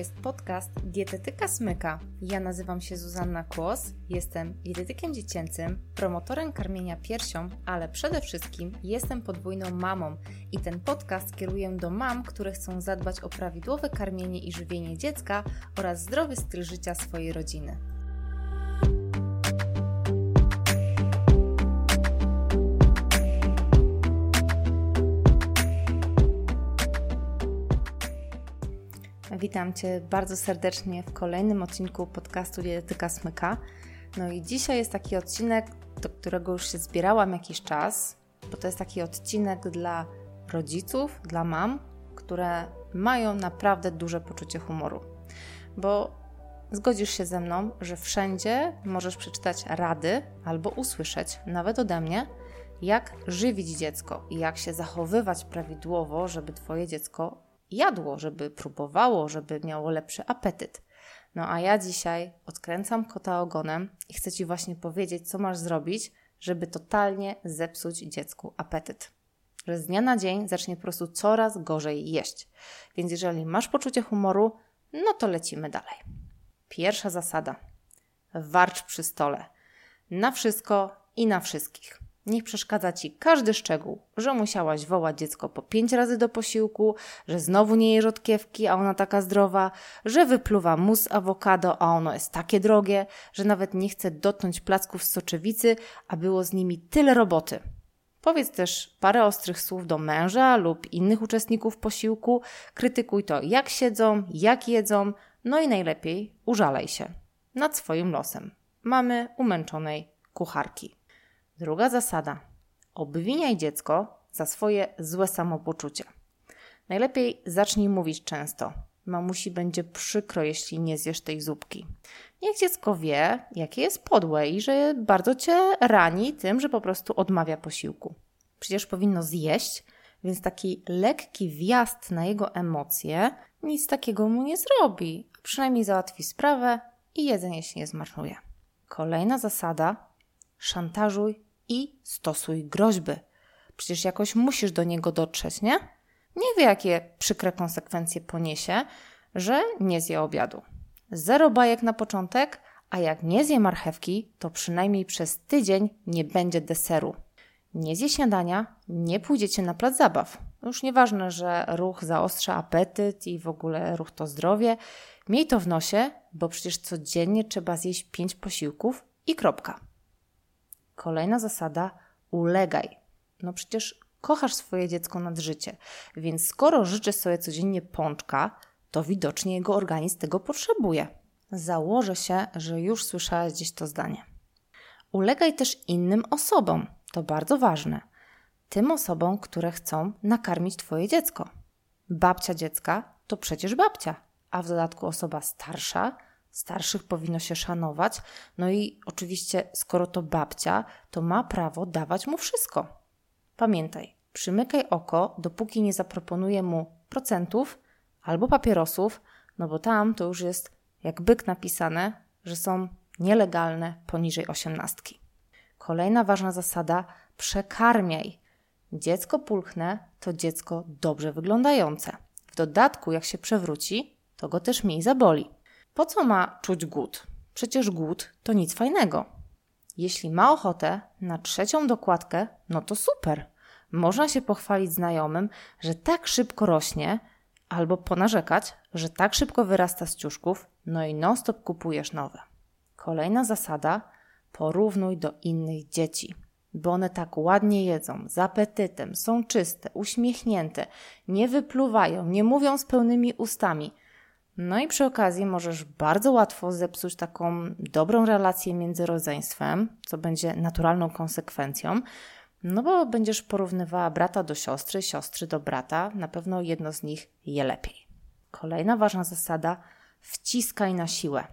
jest podcast Dietetyka Smyka. Ja nazywam się Zuzanna Kłos, jestem dietetykiem dziecięcym, promotorem karmienia piersią, ale przede wszystkim jestem podwójną mamą i ten podcast kieruję do mam, które chcą zadbać o prawidłowe karmienie i żywienie dziecka oraz zdrowy styl życia swojej rodziny. Witam Cię bardzo serdecznie w kolejnym odcinku podcastu Dietetyka Smyka. No i dzisiaj jest taki odcinek, do którego już się zbierałam jakiś czas, bo to jest taki odcinek dla rodziców, dla mam, które mają naprawdę duże poczucie humoru. Bo zgodzisz się ze mną, że wszędzie możesz przeczytać rady albo usłyszeć, nawet ode mnie, jak żywić dziecko i jak się zachowywać prawidłowo, żeby Twoje dziecko jadło, żeby próbowało, żeby miało lepszy apetyt. No a ja dzisiaj odkręcam kota ogonem i chcę Ci właśnie powiedzieć, co masz zrobić, żeby totalnie zepsuć dziecku apetyt. Że z dnia na dzień zacznie po prostu coraz gorzej jeść. Więc jeżeli masz poczucie humoru, no to lecimy dalej. Pierwsza zasada. Warcz przy stole. Na wszystko i na wszystkich. Niech przeszkadza ci każdy szczegół, że musiałaś wołać dziecko po pięć razy do posiłku, że znowu nie je rzodkiewki, a ona taka zdrowa, że wypluwa mus awokado, a ono jest takie drogie, że nawet nie chce dotknąć placków z soczewicy, a było z nimi tyle roboty. Powiedz też parę ostrych słów do męża lub innych uczestników posiłku, krytykuj to, jak siedzą, jak jedzą, no i najlepiej użalaj się nad swoim losem. Mamy umęczonej kucharki. Druga zasada. Obwiniaj dziecko za swoje złe samopoczucie. Najlepiej zacznij mówić często. Mamusi będzie przykro, jeśli nie zjesz tej zupki. Niech dziecko wie, jakie jest podłe i że bardzo cię rani tym, że po prostu odmawia posiłku. Przecież powinno zjeść, więc taki lekki wjazd na jego emocje nic takiego mu nie zrobi, przynajmniej załatwi sprawę i jedzenie się nie zmarnuje. Kolejna zasada: szantażuj i stosuj groźby. Przecież jakoś musisz do niego dotrzeć, nie? Nie wie, jakie przykre konsekwencje poniesie, że nie zje obiadu. Zero bajek na początek, a jak nie zje marchewki, to przynajmniej przez tydzień nie będzie deseru. Nie zje śniadania, nie pójdziecie na plac zabaw. Już nieważne, że ruch zaostrza apetyt i w ogóle ruch to zdrowie. Miej to w nosie, bo przecież codziennie trzeba zjeść pięć posiłków i kropka. Kolejna zasada: ulegaj. No przecież kochasz swoje dziecko nad życie, więc skoro życzy sobie codziennie pączka, to widocznie jego organizm tego potrzebuje. Założę się, że już słyszałaś gdzieś to zdanie. Ulegaj też innym osobom, to bardzo ważne. Tym osobom, które chcą nakarmić Twoje dziecko. Babcia dziecka to przecież babcia, a w dodatku osoba starsza Starszych powinno się szanować. No i oczywiście, skoro to babcia, to ma prawo dawać mu wszystko. Pamiętaj, przymykaj oko, dopóki nie zaproponuje mu procentów albo papierosów, no bo tam to już jest jak byk napisane, że są nielegalne poniżej osiemnastki. Kolejna ważna zasada: przekarmiaj. Dziecko pulchne to dziecko dobrze wyglądające. W dodatku, jak się przewróci, to go też mniej zaboli. Po co ma czuć głód? Przecież głód to nic fajnego. Jeśli ma ochotę na trzecią dokładkę, no to super. Można się pochwalić znajomym, że tak szybko rośnie, albo ponarzekać, że tak szybko wyrasta z ciuszków, no i non-stop kupujesz nowe. Kolejna zasada: porównuj do innych dzieci, bo one tak ładnie jedzą, z apetytem, są czyste, uśmiechnięte, nie wypluwają, nie mówią z pełnymi ustami. No i przy okazji możesz bardzo łatwo zepsuć taką dobrą relację między rodzeństwem, co będzie naturalną konsekwencją, no bo będziesz porównywała brata do siostry, siostry do brata, na pewno jedno z nich je lepiej. Kolejna ważna zasada: wciskaj na siłę,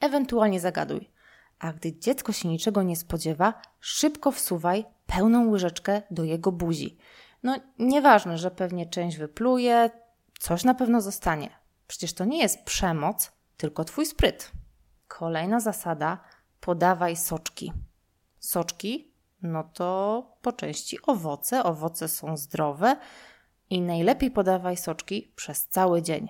ewentualnie zagaduj. A gdy dziecko się niczego nie spodziewa, szybko wsuwaj pełną łyżeczkę do jego buzi. No, nieważne, że pewnie część wypluje, coś na pewno zostanie Przecież to nie jest przemoc, tylko twój spryt. Kolejna zasada: podawaj soczki. Soczki, no to po części owoce. Owoce są zdrowe i najlepiej podawaj soczki przez cały dzień.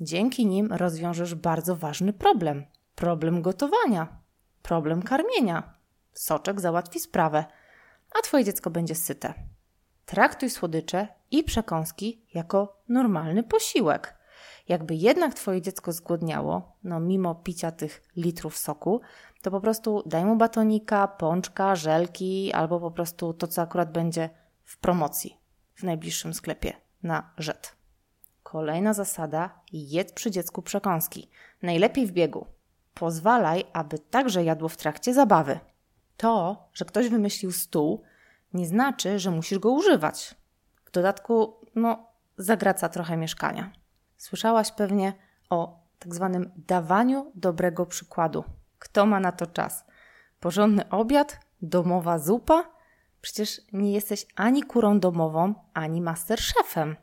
Dzięki nim rozwiążesz bardzo ważny problem problem gotowania, problem karmienia. Soczek załatwi sprawę, a Twoje dziecko będzie syte. Traktuj słodycze i przekąski jako normalny posiłek. Jakby jednak Twoje dziecko zgłodniało, no mimo picia tych litrów soku, to po prostu daj mu batonika, pączka, żelki albo po prostu to, co akurat będzie w promocji w najbliższym sklepie na rzet. Kolejna zasada: jedz przy dziecku przekąski. Najlepiej w biegu. Pozwalaj, aby także jadło w trakcie zabawy. To, że ktoś wymyślił stół, nie znaczy, że musisz go używać. W dodatku, no, zagraca trochę mieszkania. Słyszałaś pewnie o tak zwanym dawaniu dobrego przykładu. Kto ma na to czas? Porządny obiad? Domowa zupa? Przecież nie jesteś ani kurą domową, ani masterchefem.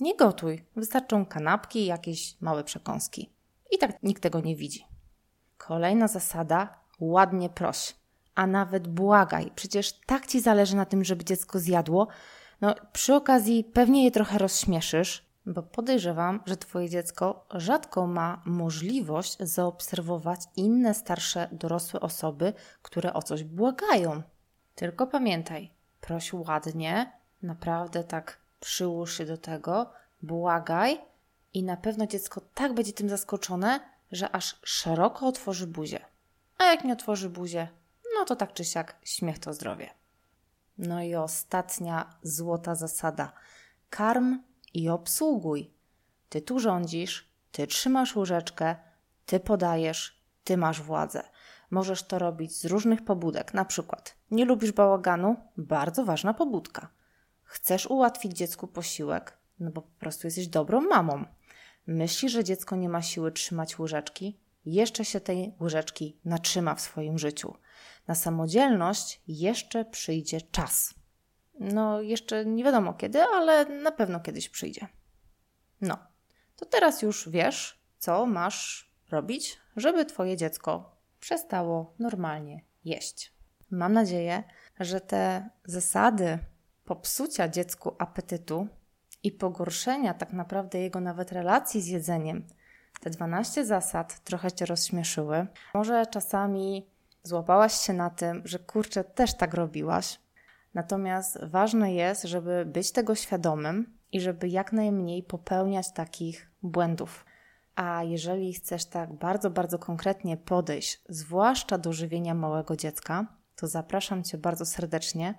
Nie gotuj, wystarczą kanapki i jakieś małe przekąski. I tak nikt tego nie widzi. Kolejna zasada: ładnie proś, a nawet błagaj. Przecież tak ci zależy na tym, żeby dziecko zjadło. No, przy okazji pewnie je trochę rozśmieszysz, bo podejrzewam, że Twoje dziecko rzadko ma możliwość zaobserwować inne starsze dorosłe osoby, które o coś błagają. Tylko pamiętaj, proś ładnie, naprawdę tak przyłóż się do tego, błagaj i na pewno dziecko tak będzie tym zaskoczone, że aż szeroko otworzy buzię. A jak nie otworzy buzię, no to tak czy siak śmiech to zdrowie. No i ostatnia złota zasada. Karm i obsługuj. Ty tu rządzisz, ty trzymasz łyżeczkę, ty podajesz, ty masz władzę. Możesz to robić z różnych pobudek, na przykład nie lubisz bałaganu? Bardzo ważna pobudka. Chcesz ułatwić dziecku posiłek? No bo po prostu jesteś dobrą mamą. Myślisz, że dziecko nie ma siły trzymać łyżeczki? Jeszcze się tej łyżeczki natrzyma w swoim życiu. Na samodzielność jeszcze przyjdzie czas. No, jeszcze nie wiadomo kiedy, ale na pewno kiedyś przyjdzie. No, to teraz już wiesz, co masz robić, żeby Twoje dziecko przestało normalnie jeść. Mam nadzieję, że te zasady popsucia dziecku apetytu i pogorszenia tak naprawdę jego nawet relacji z jedzeniem, te 12 zasad trochę cię rozśmieszyły. Może czasami złapałaś się na tym, że kurczę, też tak robiłaś. Natomiast ważne jest, żeby być tego świadomym i żeby jak najmniej popełniać takich błędów. A jeżeli chcesz tak bardzo, bardzo konkretnie podejść, zwłaszcza do żywienia małego dziecka, to zapraszam Cię bardzo serdecznie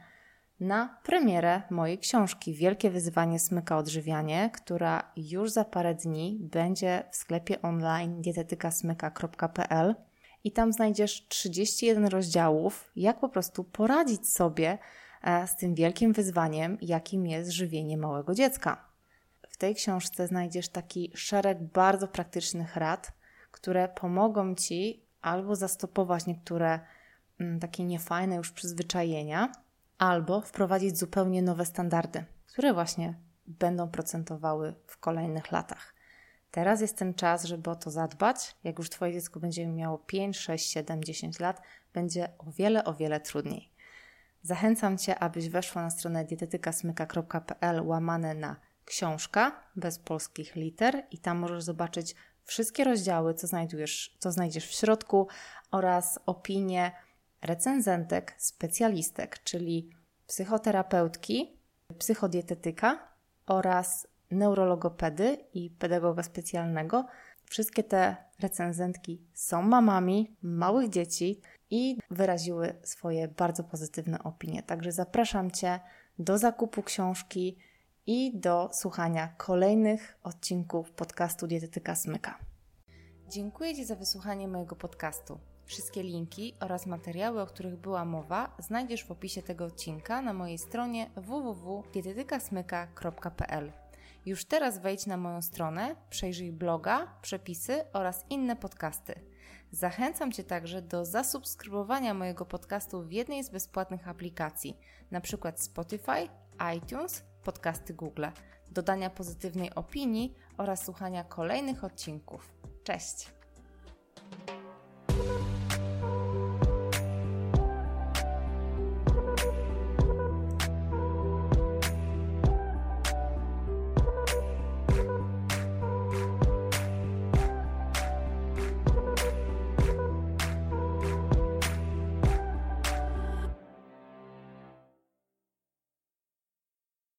na premierę mojej książki Wielkie Wyzwanie Smyka Odżywianie, która już za parę dni będzie w sklepie online dietetykasmyka.pl i tam znajdziesz 31 rozdziałów, jak po prostu poradzić sobie e, z tym wielkim wyzwaniem, jakim jest żywienie małego dziecka. W tej książce znajdziesz taki szereg bardzo praktycznych rad, które pomogą Ci albo zastopować niektóre mm, takie niefajne już przyzwyczajenia, albo wprowadzić zupełnie nowe standardy, które właśnie będą procentowały w kolejnych latach. Teraz jest ten czas, żeby o to zadbać. Jak już Twoje dziecko będzie miało 5, 6, 7, 10 lat, będzie o wiele, o wiele trudniej. Zachęcam Cię, abyś weszła na stronę dietetykasmyka.pl łamane na książka bez polskich liter i tam możesz zobaczyć wszystkie rozdziały, co, znajdujesz, co znajdziesz w środku oraz opinie recenzentek, specjalistek, czyli psychoterapeutki, psychodietetyka oraz neurologopedy i pedagoga specjalnego. Wszystkie te recenzentki są mamami małych dzieci i wyraziły swoje bardzo pozytywne opinie. Także zapraszam Cię do zakupu książki i do słuchania kolejnych odcinków podcastu Dietetyka Smyka. Dziękuję Ci za wysłuchanie mojego podcastu. Wszystkie linki oraz materiały, o których była mowa, znajdziesz w opisie tego odcinka na mojej stronie www.dietetykasmyka.pl. Już teraz wejdź na moją stronę, przejrzyj bloga, przepisy oraz inne podcasty. Zachęcam Cię także do zasubskrybowania mojego podcastu w jednej z bezpłatnych aplikacji, np. Spotify, iTunes, podcasty Google, dodania pozytywnej opinii oraz słuchania kolejnych odcinków. Cześć!